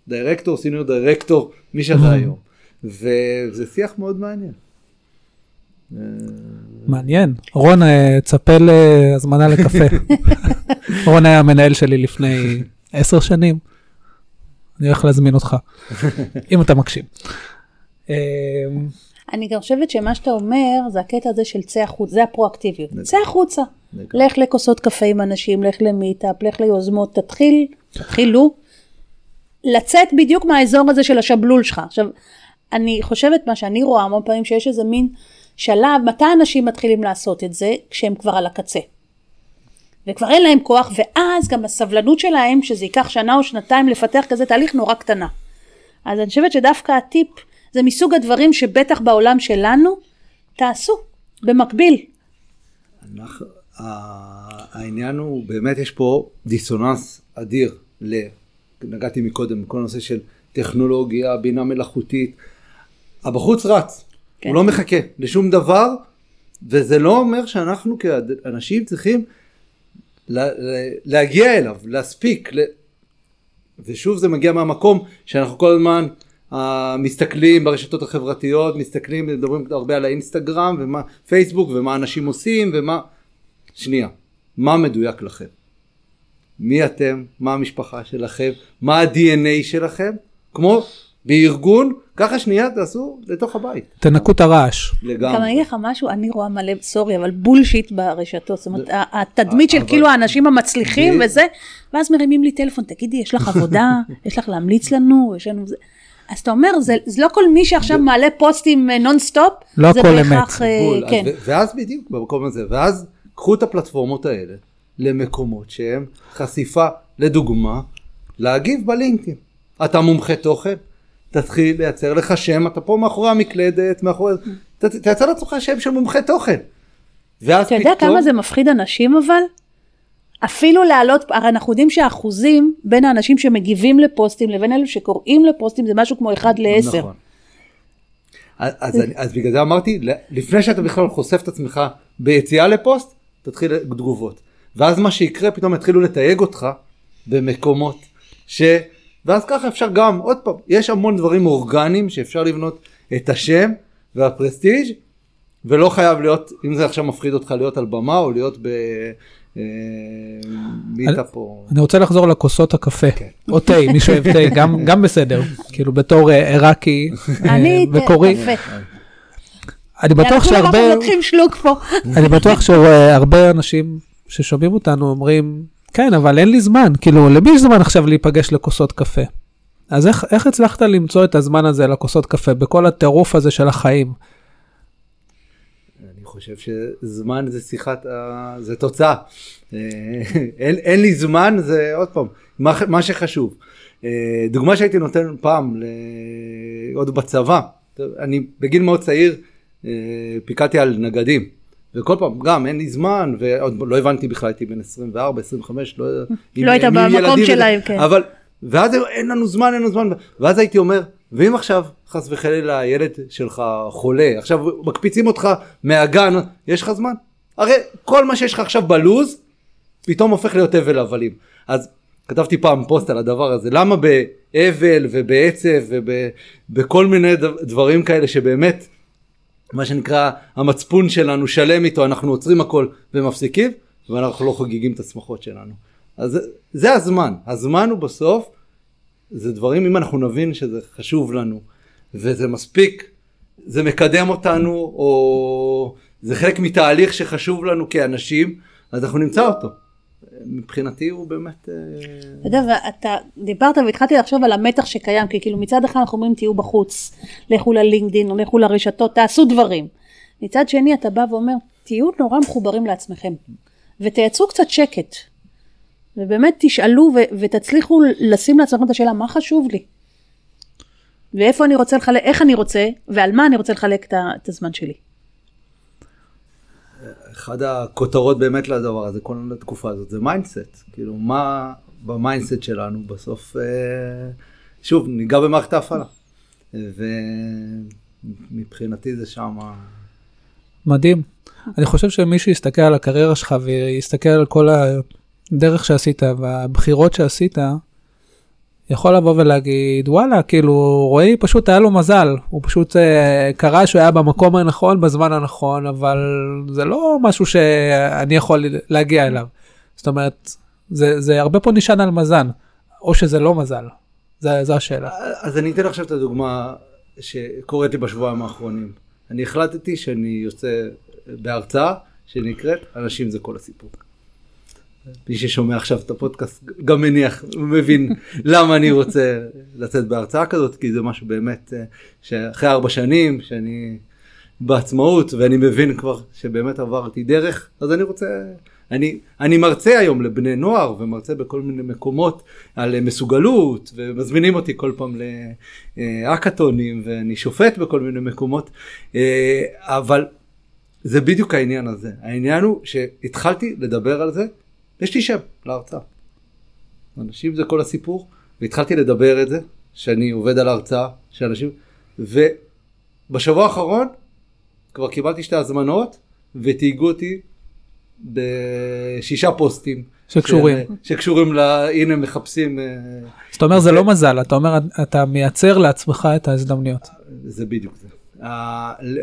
דירקטור, סיניור דירקטור, מי שאתה. היום. וזה שיח מאוד מעניין. אה, מעניין רון אה, צפה להזמנה לקפה *laughs* רון היה המנהל שלי לפני עשר שנים. אני הולך להזמין אותך *laughs* אם אתה מקשיב. אה, אני גם חושבת שמה שאתה אומר זה הקטע הזה של צא החוצה, זה הפרואקטיביות. צא החוצה. לך לכוסות קפה עם אנשים, לך למיטאפ, לך ליוזמות, תתחיל, תתחילו לצאת בדיוק מהאזור הזה של השבלול שלך. עכשיו, אני חושבת מה שאני רואה המון פעמים שיש איזה מין שלב, מתי אנשים מתחילים לעשות את זה? כשהם כבר על הקצה. וכבר אין להם כוח, ואז גם הסבלנות שלהם, שזה ייקח שנה או שנתיים לפתח כזה תהליך נורא קטנה. אז אני חושבת שדווקא הטיפ זה מסוג הדברים שבטח בעולם שלנו תעשו במקביל. אנחנו, העניין הוא באמת יש פה דיסוננס אדיר, ל, נגעתי מקודם, כל הנושא של טכנולוגיה, בינה מלאכותית, הבחוץ רץ, כן. הוא לא מחכה לשום דבר, וזה לא אומר שאנחנו כאנשים צריכים לה, לה- להגיע אליו, להספיק, ל... ושוב זה מגיע מהמקום שאנחנו כל הזמן uh, מסתכלים ברשתות החברתיות, מסתכלים, מדברים הרבה על האינסטגרם ומה פייסבוק ומה אנשים עושים ומה, שנייה, מה מדויק לכם? מי אתם? מה המשפחה שלכם? מה ה-DNA שלכם? כמו בארגון, ככה שנייה תעשו לתוך הבית. תנקו את הרעש. גם אני לגמרי. אגיד לך משהו, אני רואה מלא, סורי, אבל בולשיט ברשתות. זאת אומרת, התדמית של כאילו האנשים המצליחים וזה, ואז מרימים לי טלפון, תגידי, יש לך עבודה? יש לך להמליץ לנו? יש לנו זה. אז אתה אומר, זה, זה לא כל מי שעכשיו מעלה פוסטים נון סטופ, לא זה הכל בהכרח, אמת. אה, כן. ואז בדיוק במקום הזה, ואז קחו את הפלטפורמות האלה למקומות שהם חשיפה, לדוגמה, להגיב בלינקדאין. אתה מומחה תוכן, תתחיל לייצר לך שם, אתה פה מאחורי המקלדת, מאחורי... תייצר לעצמך שם של מומחה תוכן. ואז אתה יודע כמה זה מפחיד אנשים אבל? אפילו להעלות, הרי אנחנו יודעים שהאחוזים בין האנשים שמגיבים לפוסטים לבין אלו שקוראים לפוסטים זה משהו כמו 1 ל-10. נכון. אז, אז, אני- אז בגלל זה אמרתי, לפני שאתה בכלל חושף את עצמך ביציאה לפוסט, תתחיל תגובות. ואז מה שיקרה, פתאום יתחילו לתייג אותך במקומות ש... ואז ככה אפשר גם, עוד פעם, יש המון דברים אורגניים שאפשר לבנות את השם והפרסטיג' ולא חייב להיות, אם זה עכשיו מפחיד אותך להיות על במה או להיות ב... אה, מיטאפ או... אני רוצה לחזור לכוסות הקפה, כן. או תה, מי שאוהב תה, *laughs* גם- גם בסדר, כאילו בתור אה, עיראקי אה, אני, קפה. אני בטוח אנחנו שהרבה, לוקחים שלוק פה. אני בטוח שהרבה אנשים ששומעים אותנו אומרים, כן, אבל אין לי זמן, כאילו, למי יש זמן עכשיו להיפגש לכוסות קפה? אז איך, איך הצלחת למצוא את הזמן הזה לכוסות קפה, בכל הטירוף הזה של החיים? אני חושב שזמן זה שיחת, זה תוצאה. אה, אין, אין לי זמן, זה עוד פעם, מה, מה שחשוב. אה, דוגמה שהייתי נותן פעם, עוד בצבא, אני בגיל מאוד צעיר אה, פיקדתי על נגדים. וכל פעם, גם אין לי זמן, ועוד לא הבנתי בכלל, הייתי בן 24, 25, לא *laughs* לא היית במקום ילדים שלהם, כן. אבל, ואז אין לנו זמן, אין לנו זמן, ואז הייתי אומר, ואם עכשיו חס וחלילה הילד שלך חולה, עכשיו מקפיצים אותך מהגן, יש לך זמן? הרי כל מה שיש לך עכשיו בלוז, פתאום הופך להיות הבל הבלים. אז כתבתי פעם פוסט על הדבר הזה, למה באבל ובעצב ובכל מיני דב- דברים כאלה שבאמת, מה שנקרא, המצפון שלנו שלם איתו, אנחנו עוצרים הכל ומפסיקים, ואנחנו לא חוגגים את השמחות שלנו. אז זה הזמן, הזמן הוא בסוף, זה דברים, אם אנחנו נבין שזה חשוב לנו, וזה מספיק, זה מקדם אותנו, או זה חלק מתהליך שחשוב לנו כאנשים, אז אנחנו נמצא אותו. מבחינתי הוא באמת... אה, אתה יודע, ואתה דיברת והתחלתי לחשוב על המתח שקיים, כי כאילו מצד אחד אנחנו אומרים תהיו בחוץ, לכו ללינקדין או לכו לרשתות, תעשו דברים. מצד שני אתה בא ואומר, תהיו נורא מחוברים לעצמכם, ותייצרו קצת שקט. ובאמת תשאלו ו- ותצליחו לשים לעצמכם את השאלה, מה חשוב לי? ואיפה אני רוצה לחלק, איך אני רוצה, ועל מה אני רוצה לחלק את הזמן שלי. אחד הכותרות באמת לדבר הזה, כל התקופה הזאת, זה mindset. כאילו, מה ב mindset שלנו בסוף, אה, שוב, ניגע במערכת ההפעלה. ומבחינתי זה שם... מדהים. אני חושב שמי שיסתכל על הקריירה שלך ויסתכל על כל הדרך שעשית והבחירות שעשית, יכול לבוא ולהגיד, וואלה, כאילו, רועי פשוט היה לו מזל, הוא פשוט אה, קרא שהוא היה במקום הנכון בזמן הנכון, אבל זה לא משהו שאני יכול להגיע אליו. זאת אומרת, זה, זה הרבה פה נשען על מזל, או שזה לא מזל, זה, זו השאלה. אז אני אתן עכשיו את הדוגמה שקורית לי בשבועיים האחרונים. אני החלטתי שאני יוצא בהרצאה שנקראת אנשים זה כל הסיפור. מי ששומע עכשיו את הפודקאסט גם מניח, מבין *laughs* למה אני רוצה לצאת בהרצאה כזאת, כי זה משהו באמת אה, שאחרי ארבע שנים שאני בעצמאות ואני מבין כבר שבאמת עברתי דרך, אז אני רוצה, אני, אני מרצה היום לבני נוער ומרצה בכל מיני מקומות על מסוגלות ומזמינים אותי כל פעם להאקתונים ואני שופט בכל מיני מקומות, אה, אבל זה בדיוק העניין הזה. העניין הוא שהתחלתי לדבר על זה, יש לי שם להרצאה. אנשים זה כל הסיפור, והתחלתי לדבר את זה, שאני עובד על הרצאה, שאנשים, ובשבוע האחרון כבר קיבלתי שתי הזמנות, ותהיגו אותי בשישה פוסטים. שקשורים. ש... שקשורים ל... הנה מחפשים. אה, זאת אומרת זה לא מזל, אתה אומר אתה מייצר לעצמך את ההזדמנויות. זה בדיוק זה.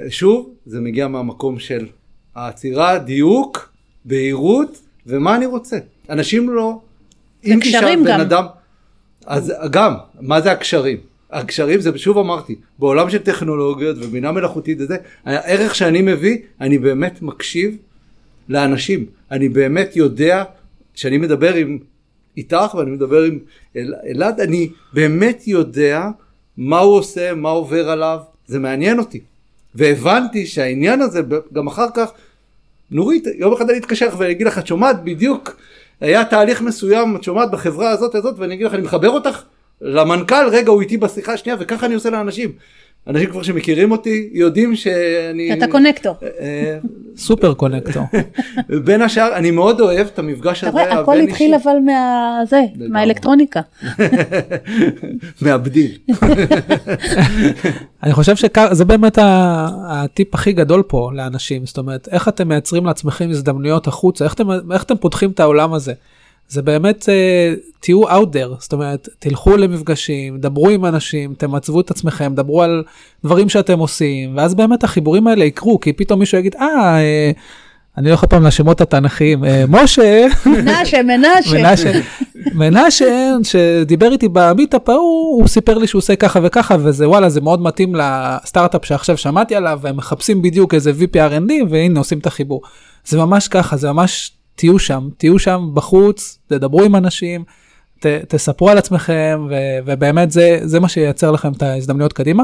שוב, זה מגיע מהמקום של העצירה, דיוק, בהירות, ומה אני רוצה. אנשים לא... אם תשאל בן אדם... אז גם, מה זה הקשרים? הקשרים זה, שוב אמרתי, בעולם של טכנולוגיות ובינה מלאכותית וזה, הערך שאני מביא, אני באמת מקשיב לאנשים. אני באמת יודע שאני מדבר עם איתך ואני מדבר עם אל, אלעד, אני באמת יודע מה הוא עושה, מה עובר עליו, זה מעניין אותי. והבנתי שהעניין הזה, גם אחר כך, נורית, יום אחד אני אתקשר ואני אגיד לך, את שומעת בדיוק, היה תהליך מסוים, את שומעת בחברה הזאת הזאת, ואני אגיד לך, אני מחבר אותך למנכ"ל, רגע, הוא איתי בשיחה השנייה, וככה אני עושה לאנשים. אנשים כבר שמכירים אותי יודעים שאני... אתה קונקטור. אה, סופר קונקטור. *laughs* בין השאר, אני מאוד אוהב את המפגש הזה. הכל התחיל אבל מהזה, מהאלקטרוניקה. *laughs* מהבדיל. *laughs* אני חושב שזה באמת הטיפ הכי גדול פה לאנשים, זאת אומרת, איך אתם מייצרים לעצמכם הזדמנויות החוצה, איך אתם, איך אתם פותחים את העולם הזה. זה באמת, uh, תהיו out there, זאת אומרת, תלכו למפגשים, דברו עם אנשים, תמצבו את עצמכם, דברו על דברים שאתם עושים, ואז באמת החיבורים האלה יקרו, כי פתאום מישהו יגיד, אה, uh, אני לא יכול פעם לשמות התנ"כיים, uh, משה, מנשה, מנשה, מנשה, מנשה, שדיבר איתי במיטאפ ההוא, הוא סיפר לי שהוא עושה ככה וככה, וזה וואלה, זה מאוד מתאים לסטארט-אפ שעכשיו שמעתי עליו, והם מחפשים בדיוק איזה VP R&D, והנה עושים את החיבור. זה ממש ככה, זה ממש תהיו שם, תהיו שם בחוץ, תדברו עם אנשים, ת, תספרו על עצמכם, ו, ובאמת זה, זה מה שייצר לכם את ההזדמנויות קדימה.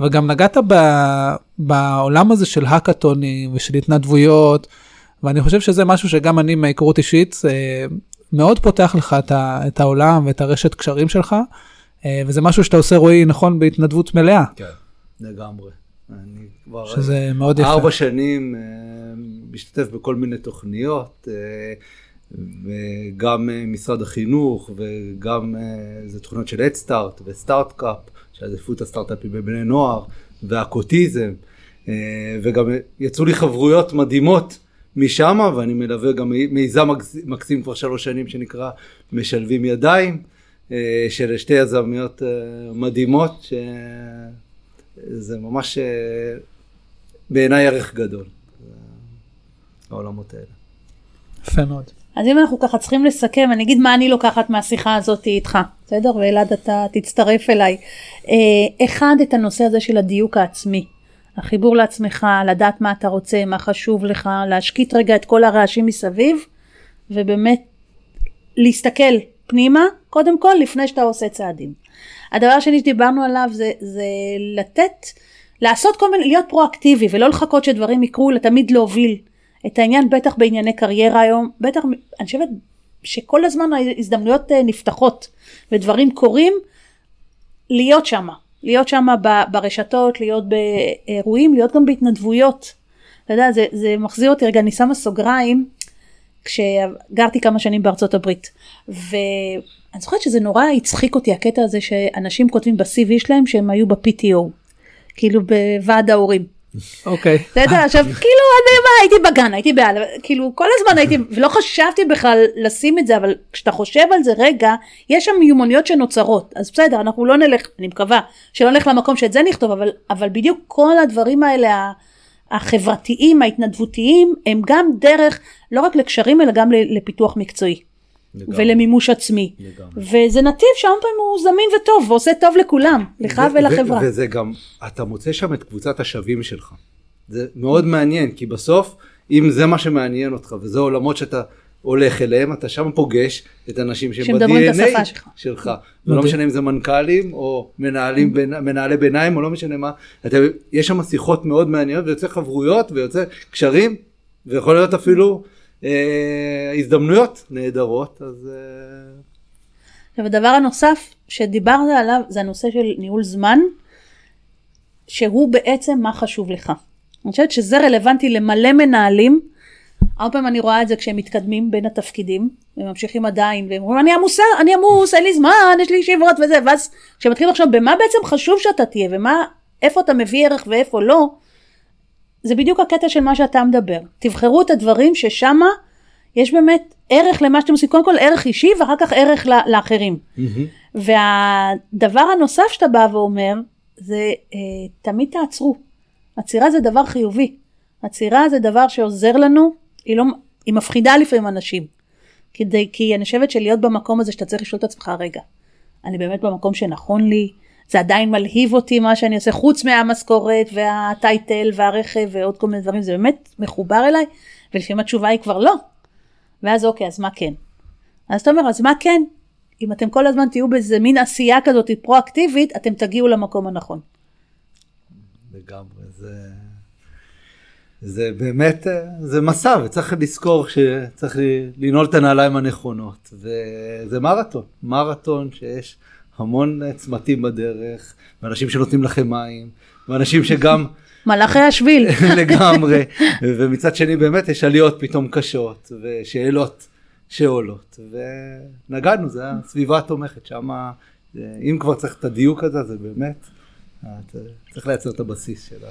וגם נגעת ב, בעולם הזה של האקתונים ושל התנדבויות, ואני חושב שזה משהו שגם אני מהיכרות אישית, אה, מאוד פותח לך את, ה, את העולם ואת הרשת קשרים שלך, אה, וזה משהו שאתה עושה רועי נכון בהתנדבות מלאה. כן, לגמרי. אני כבר שזה מאוד יפה. ארבע שנים אה, משתתף בכל מיני תוכניות, אה, וגם אה, משרד החינוך, וגם זה תוכניות של אדסטארט וסטארט-קאפ, שעדיפות הסטארט-אפים בבני נוער, והקוטיזם, וגם יצאו לי חברויות מדהימות משם, ואני מלווה גם מיזם מקסים כבר שלוש שנים שנקרא משלבים ידיים, של שתי יזמיות מדהימות. ש... זה ממש אה, בעיניי ערך גדול, העולמות האלה. יפה מאוד. אז אם אנחנו ככה צריכים לסכם, אני אגיד מה אני לוקחת מהשיחה הזאת איתך, בסדר? ואלעד אתה תצטרף אליי. אה, אחד, את הנושא הזה של הדיוק העצמי. החיבור לעצמך, לדעת מה אתה רוצה, מה חשוב לך, להשקיט רגע את כל הרעשים מסביב, ובאמת להסתכל פנימה, קודם כל, לפני שאתה עושה צעדים. הדבר השני שדיברנו עליו זה, זה לתת, לעשות כל מיני, להיות פרואקטיבי ולא לחכות שדברים יקרו, אלא תמיד להוביל את העניין, בטח בענייני קריירה היום, בטח, אני חושבת שכל הזמן ההזדמנויות אה, נפתחות ודברים קורים, להיות שמה, להיות שמה ברשתות, להיות באירועים, להיות גם בהתנדבויות. אתה יודע, זה, זה מחזיר אותי, רגע, אני שמה סוגריים, כשגרתי כמה שנים בארצות הברית, ואני זוכרת שזה נורא הצחיק אותי הקטע הזה שאנשים כותבים ב-CV שלהם שהם היו ב-PTO, כאילו בוועד ההורים. אוקיי. אתה יודע, עכשיו, כאילו, אני מה, הייתי בגן, הייתי בעל, כאילו, כל הזמן הייתי, ולא חשבתי בכלל לשים את זה, אבל כשאתה חושב על זה רגע, יש שם מיומנויות שנוצרות. אז בסדר, אנחנו לא נלך, אני מקווה, שלא נלך למקום שאת זה נכתוב, אבל, אבל בדיוק כל הדברים האלה, החברתיים, ההתנדבותיים, הם גם דרך, לא רק לקשרים, אלא גם לפיתוח מקצועי. לגמרי. ולמימוש עצמי. לגמרי. וזה נתיב שהרבה פעמים הוא זמין וטוב, ועושה טוב לכולם, לך ו- ולחברה. ו- וזה גם, אתה מוצא שם את קבוצת השווים שלך. זה מאוד מעניין, כי בסוף, אם זה מה שמעניין אותך, וזה עולמות שאתה הולך אליהם, אתה שם פוגש את האנשים שהם ב-DNA שלך. שלך. ולא משנה אם זה מנכ"לים, או מנהלים, בין, מנהלי ביניים, או לא משנה מה. אתה, יש שם שיחות מאוד מעניינות, ויוצא חברויות, ויוצא קשרים, ויכול להיות אפילו... אה, הזדמנויות נהדרות, אז... אה, עכשיו הדבר הנוסף שדיברת עליו זה הנושא של ניהול זמן, שהוא בעצם מה חשוב לך. אני חושבת שזה רלוונטי למלא מנהלים. הרבה פעמים אני רואה את זה כשהם מתקדמים בין התפקידים, וממשיכים עדיין, והם אומרים אני עמוס, אני עמוס, אין לי זמן, יש לי ישיבות וזה, ואז כשמתחילים לחשוב במה בעצם חשוב שאתה תהיה, ומה, איפה אתה מביא ערך ואיפה לא, זה בדיוק הקטע של מה שאתה מדבר. תבחרו את הדברים ששמה יש באמת ערך למה שאתם עושים, קודם כל ערך אישי ואחר כך ערך לאחרים. Mm-hmm. והדבר הנוסף שאתה בא ואומר, זה אה, תמיד תעצרו. עצירה זה דבר חיובי. עצירה זה דבר שעוזר לנו, היא, לא, היא מפחידה לפעמים אנשים. כדי, כי אני חושבת שלהיות במקום הזה שאתה צריך לשאול את עצמך, רגע, אני באמת במקום שנכון לי, זה עדיין מלהיב אותי מה שאני עושה, חוץ מהמשכורת והטייטל והרכב ועוד כל מיני דברים, זה באמת מחובר אליי, ולפעמים התשובה היא כבר לא. ואז אוקיי, אז מה כן? אז אתה אומר, אז מה כן? אם אתם כל הזמן תהיו באיזה מין עשייה כזאת פרואקטיבית, אתם תגיעו למקום הנכון. לגמרי, זה... זה באמת, זה מסע, וצריך לזכור שצריך לנעול את הנעליים הנכונות, וזה מרתון, מרתון שיש המון צמתים בדרך, ואנשים שנותנים לכם מים, ואנשים שגם... *laughs* מלאכי השביל. *laughs* לגמרי, ומצד שני באמת יש עליות פתאום קשות, ושאלות שעולות, ונגענו, זה הסביבה התומכת, שם, אה, אם כבר צריך את הדיוק הזה, זה באמת, אה, צריך לייצר את הבסיס של ה...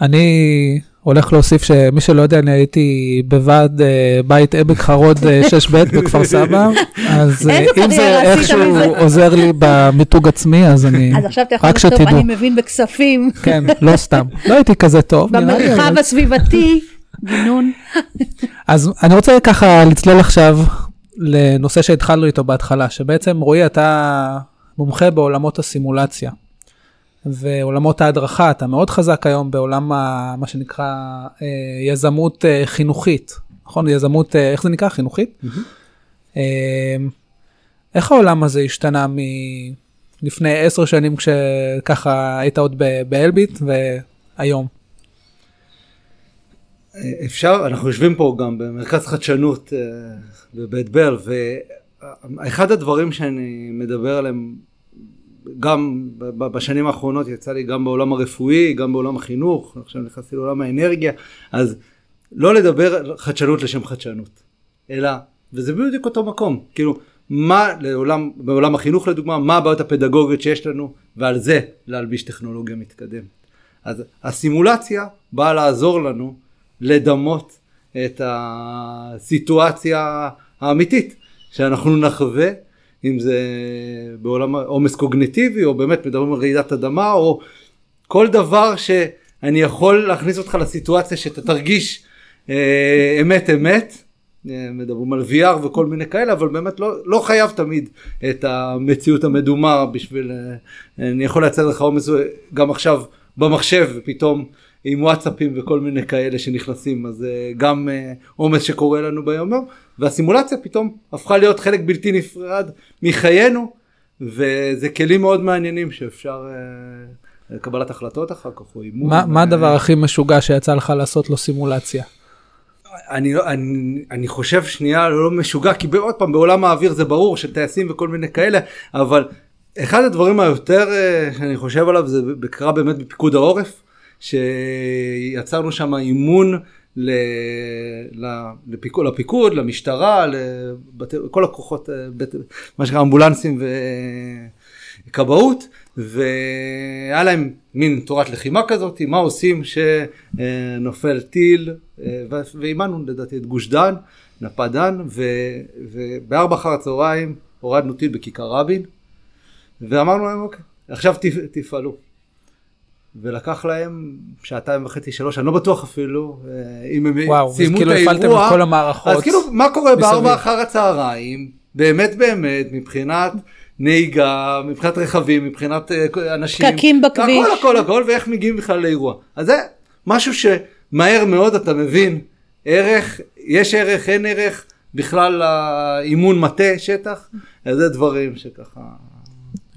אני הולך להוסיף שמי שלא יודע, אני הייתי בוועד אה, בית עמק חרוד 6ב' אה, בכפר סבא, אז אה, אם זה איכשהו עוזר לי במיתוג עצמי, אז אני, אז עכשיו אתה יכול לכתוב, אני מבין בכספים. כן, לא סתם, לא הייתי כזה טוב. במרחב הסביבתי, גינון. אז אני רוצה ככה לצלול עכשיו לנושא שהתחלנו איתו בהתחלה, שבעצם רועי, אתה מומחה בעולמות הסימולציה. ועולמות ההדרכה, אתה מאוד חזק היום בעולם ה, מה שנקרא אה, יזמות אה, חינוכית, נכון? יזמות, אה, איך זה נקרא? חינוכית? Mm-hmm. איך העולם הזה השתנה מלפני עשר שנים כשככה היית עוד באלביט והיום? אפשר, אנחנו יושבים פה גם במרכז חדשנות בבית ברל, ואחד הדברים שאני מדבר עליהם גם בשנים האחרונות יצא לי גם בעולם הרפואי, גם בעולם החינוך, עכשיו נכנסתי לעולם האנרגיה, אז לא לדבר חדשנות לשם חדשנות, אלא, וזה בדיוק אותו מקום, כאילו, מה לעולם, בעולם החינוך לדוגמה, מה הבעיות הפדגוגיות שיש לנו, ועל זה להלביש טכנולוגיה מתקדמת. אז הסימולציה באה לעזור לנו לדמות את הסיטואציה האמיתית, שאנחנו נחווה אם זה בעולם עומס קוגניטיבי, או באמת מדברים על רעידת אדמה, או כל דבר שאני יכול להכניס אותך לסיטואציה שאתה תרגיש אה, אמת אמת. אה, מדברים על VR וכל מיני כאלה, אבל באמת לא, לא חייב תמיד את המציאות המדומה בשביל, אה, אני יכול לייצר לך עומס גם עכשיו במחשב, ופתאום עם וואטסאפים וכל מיני כאלה שנכנסים אז אה, גם אה, עומס שקורה לנו ביום יום והסימולציה פתאום הפכה להיות חלק בלתי נפרד מחיינו וזה כלים מאוד מעניינים שאפשר אה, לקבלת החלטות אחר כך או אימון. מה, מה הדבר הכי משוגע שיצא לך לעשות לו סימולציה? אני, לא- אני, אני חושב שנייה לא משוגע כי עוד פעם בעולם האוויר זה ברור של טייסים וכל מיני כאלה אבל אחד הדברים היותר שאני חושב עליו זה קרה באמת בפיקוד העורף שיצרנו שם אימון לפיקוד, לפיקוד למשטרה לכל הכוחות אה, בית, מה שנקרא אמבולנסים וכבאות והיה להם מין תורת לחימה כזאת מה עושים שנופל טיל אה, ואימנו לדעתי את גוש דן נפה דן ובארבע אחר הצהריים הורדנו טיל בכיכר רבין ואמרנו להם אוקיי עכשיו תפ- תפעלו ולקח להם שעתיים וחצי שלוש אני לא בטוח אפילו אה, אם הם וואו, סיימו את כאילו הפעלתם האירוע את כל המערכות. אז כאילו מה קורה מסביב. בארבע אחר הצהריים באמת באמת מבחינת נהיגה מבחינת רכבים מבחינת אה, אנשים פקקים בכביש. הכל הכל הכל ואיך מגיעים בכלל לאירוע אז זה משהו שמהר מאוד אתה מבין ערך יש ערך אין ערך בכלל לאימון מטה שטח אז זה דברים שככה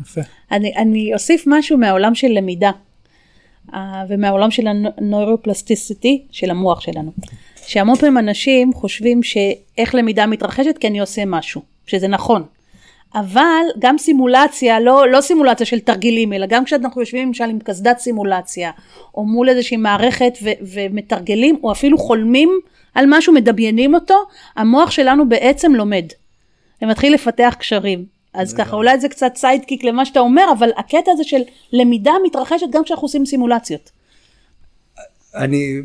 יפה. אני, אני אוסיף משהו מהעולם של למידה ומהעולם של הנוירופלסטיסיטי של המוח שלנו. שהמון פעמים אנשים חושבים שאיך למידה מתרחשת כי אני עושה משהו, שזה נכון. אבל גם סימולציה, לא, לא סימולציה של תרגילים, אלא גם כשאנחנו יושבים למשל עם קסדת סימולציה, או מול איזושהי מערכת ו- ומתרגלים, או אפילו חולמים על משהו, מדמיינים אותו, המוח שלנו בעצם לומד. ומתחיל לפתח קשרים. אז ככה, אולי זה קצת סיידקיק למה שאתה אומר, אבל הקטע הזה של למידה מתרחשת גם כשאנחנו עושים סימולציות. אני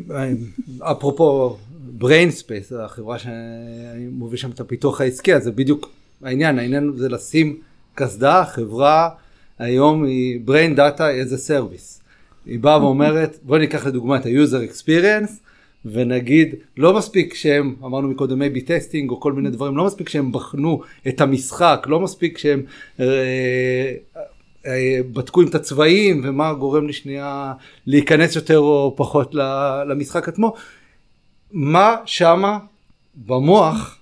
אפרופו brain space החברה שאני מוביל שם את הפיתוח העסקי אז זה בדיוק העניין. העניין זה לשים קסדה חברה היום היא brain data as a service. היא באה ואומרת בוא ניקח לדוגמה את ה-user experience ונגיד לא מספיק שהם אמרנו מקודם A-B testing או כל מיני דברים לא מספיק שהם בחנו את המשחק לא מספיק שהם אה, אה, בדקו עם את הצבעים ומה גורם לי שנייה להיכנס יותר או פחות ל- למשחק עצמו. מה שמה במוח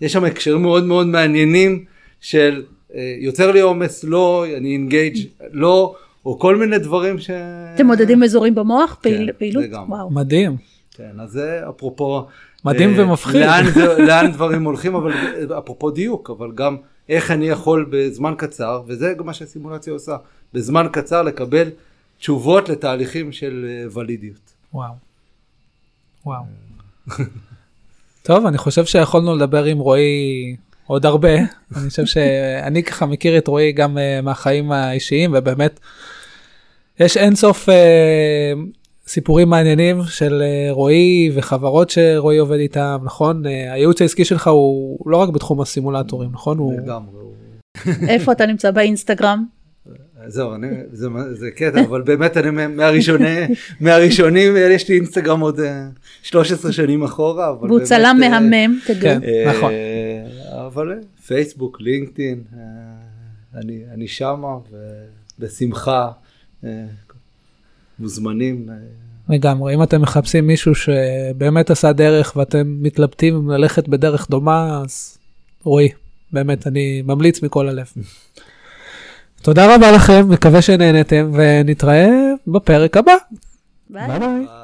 יש שם הקשרים מאוד מאוד מעניינים של אה, יוצר לי עומס לא אני אינגייג' לא או כל מיני דברים ש... אתם מודדים אזורים במוח? פעיל, כן, פעילות? לגמרי. וואו. מדהים. כן אז זה אפרופו מדהים אה, ומפחיד. לאן, לאן דברים הולכים אבל אה, אפרופו דיוק אבל גם איך אני יכול בזמן קצר וזה גם מה שהסימולציה עושה בזמן קצר לקבל תשובות לתהליכים של אה, ולידיות. וואו. וואו. *laughs* טוב, אני חושב שיכולנו לדבר עם רועי עוד הרבה. *laughs* אני חושב שאני ככה מכיר את רועי גם uh, מהחיים האישיים, ובאמת, יש אינסוף uh, סיפורים מעניינים של uh, רועי וחברות שרועי עובד איתם, נכון? Uh, הייעוץ העסקי שלך הוא לא רק בתחום הסימולטורים, נכון? הוא... לגמרי. איפה אתה נמצא באינסטגרם? זהו, אני, זה, זה קטע, אבל באמת אני מה- מהראשוני, מהראשונים, יש לי אינסטגרם עוד אה, 13 שנים אחורה, אבל והוא באמת, צלם אה, מהמם, תדעו. כן. אה, נכון. אבל אה, פייסבוק, לינקדאין, אה, אני, אני שמה, ובשמחה אה, מוזמנים. אה, לגמרי, אם אתם מחפשים מישהו שבאמת עשה דרך ואתם מתלבטים אם ללכת בדרך דומה, אז רועי, באמת, אני ממליץ מכל הלב. *laughs* תודה רבה לכם, מקווה שנהנתם, ונתראה בפרק הבא. ביי. ביי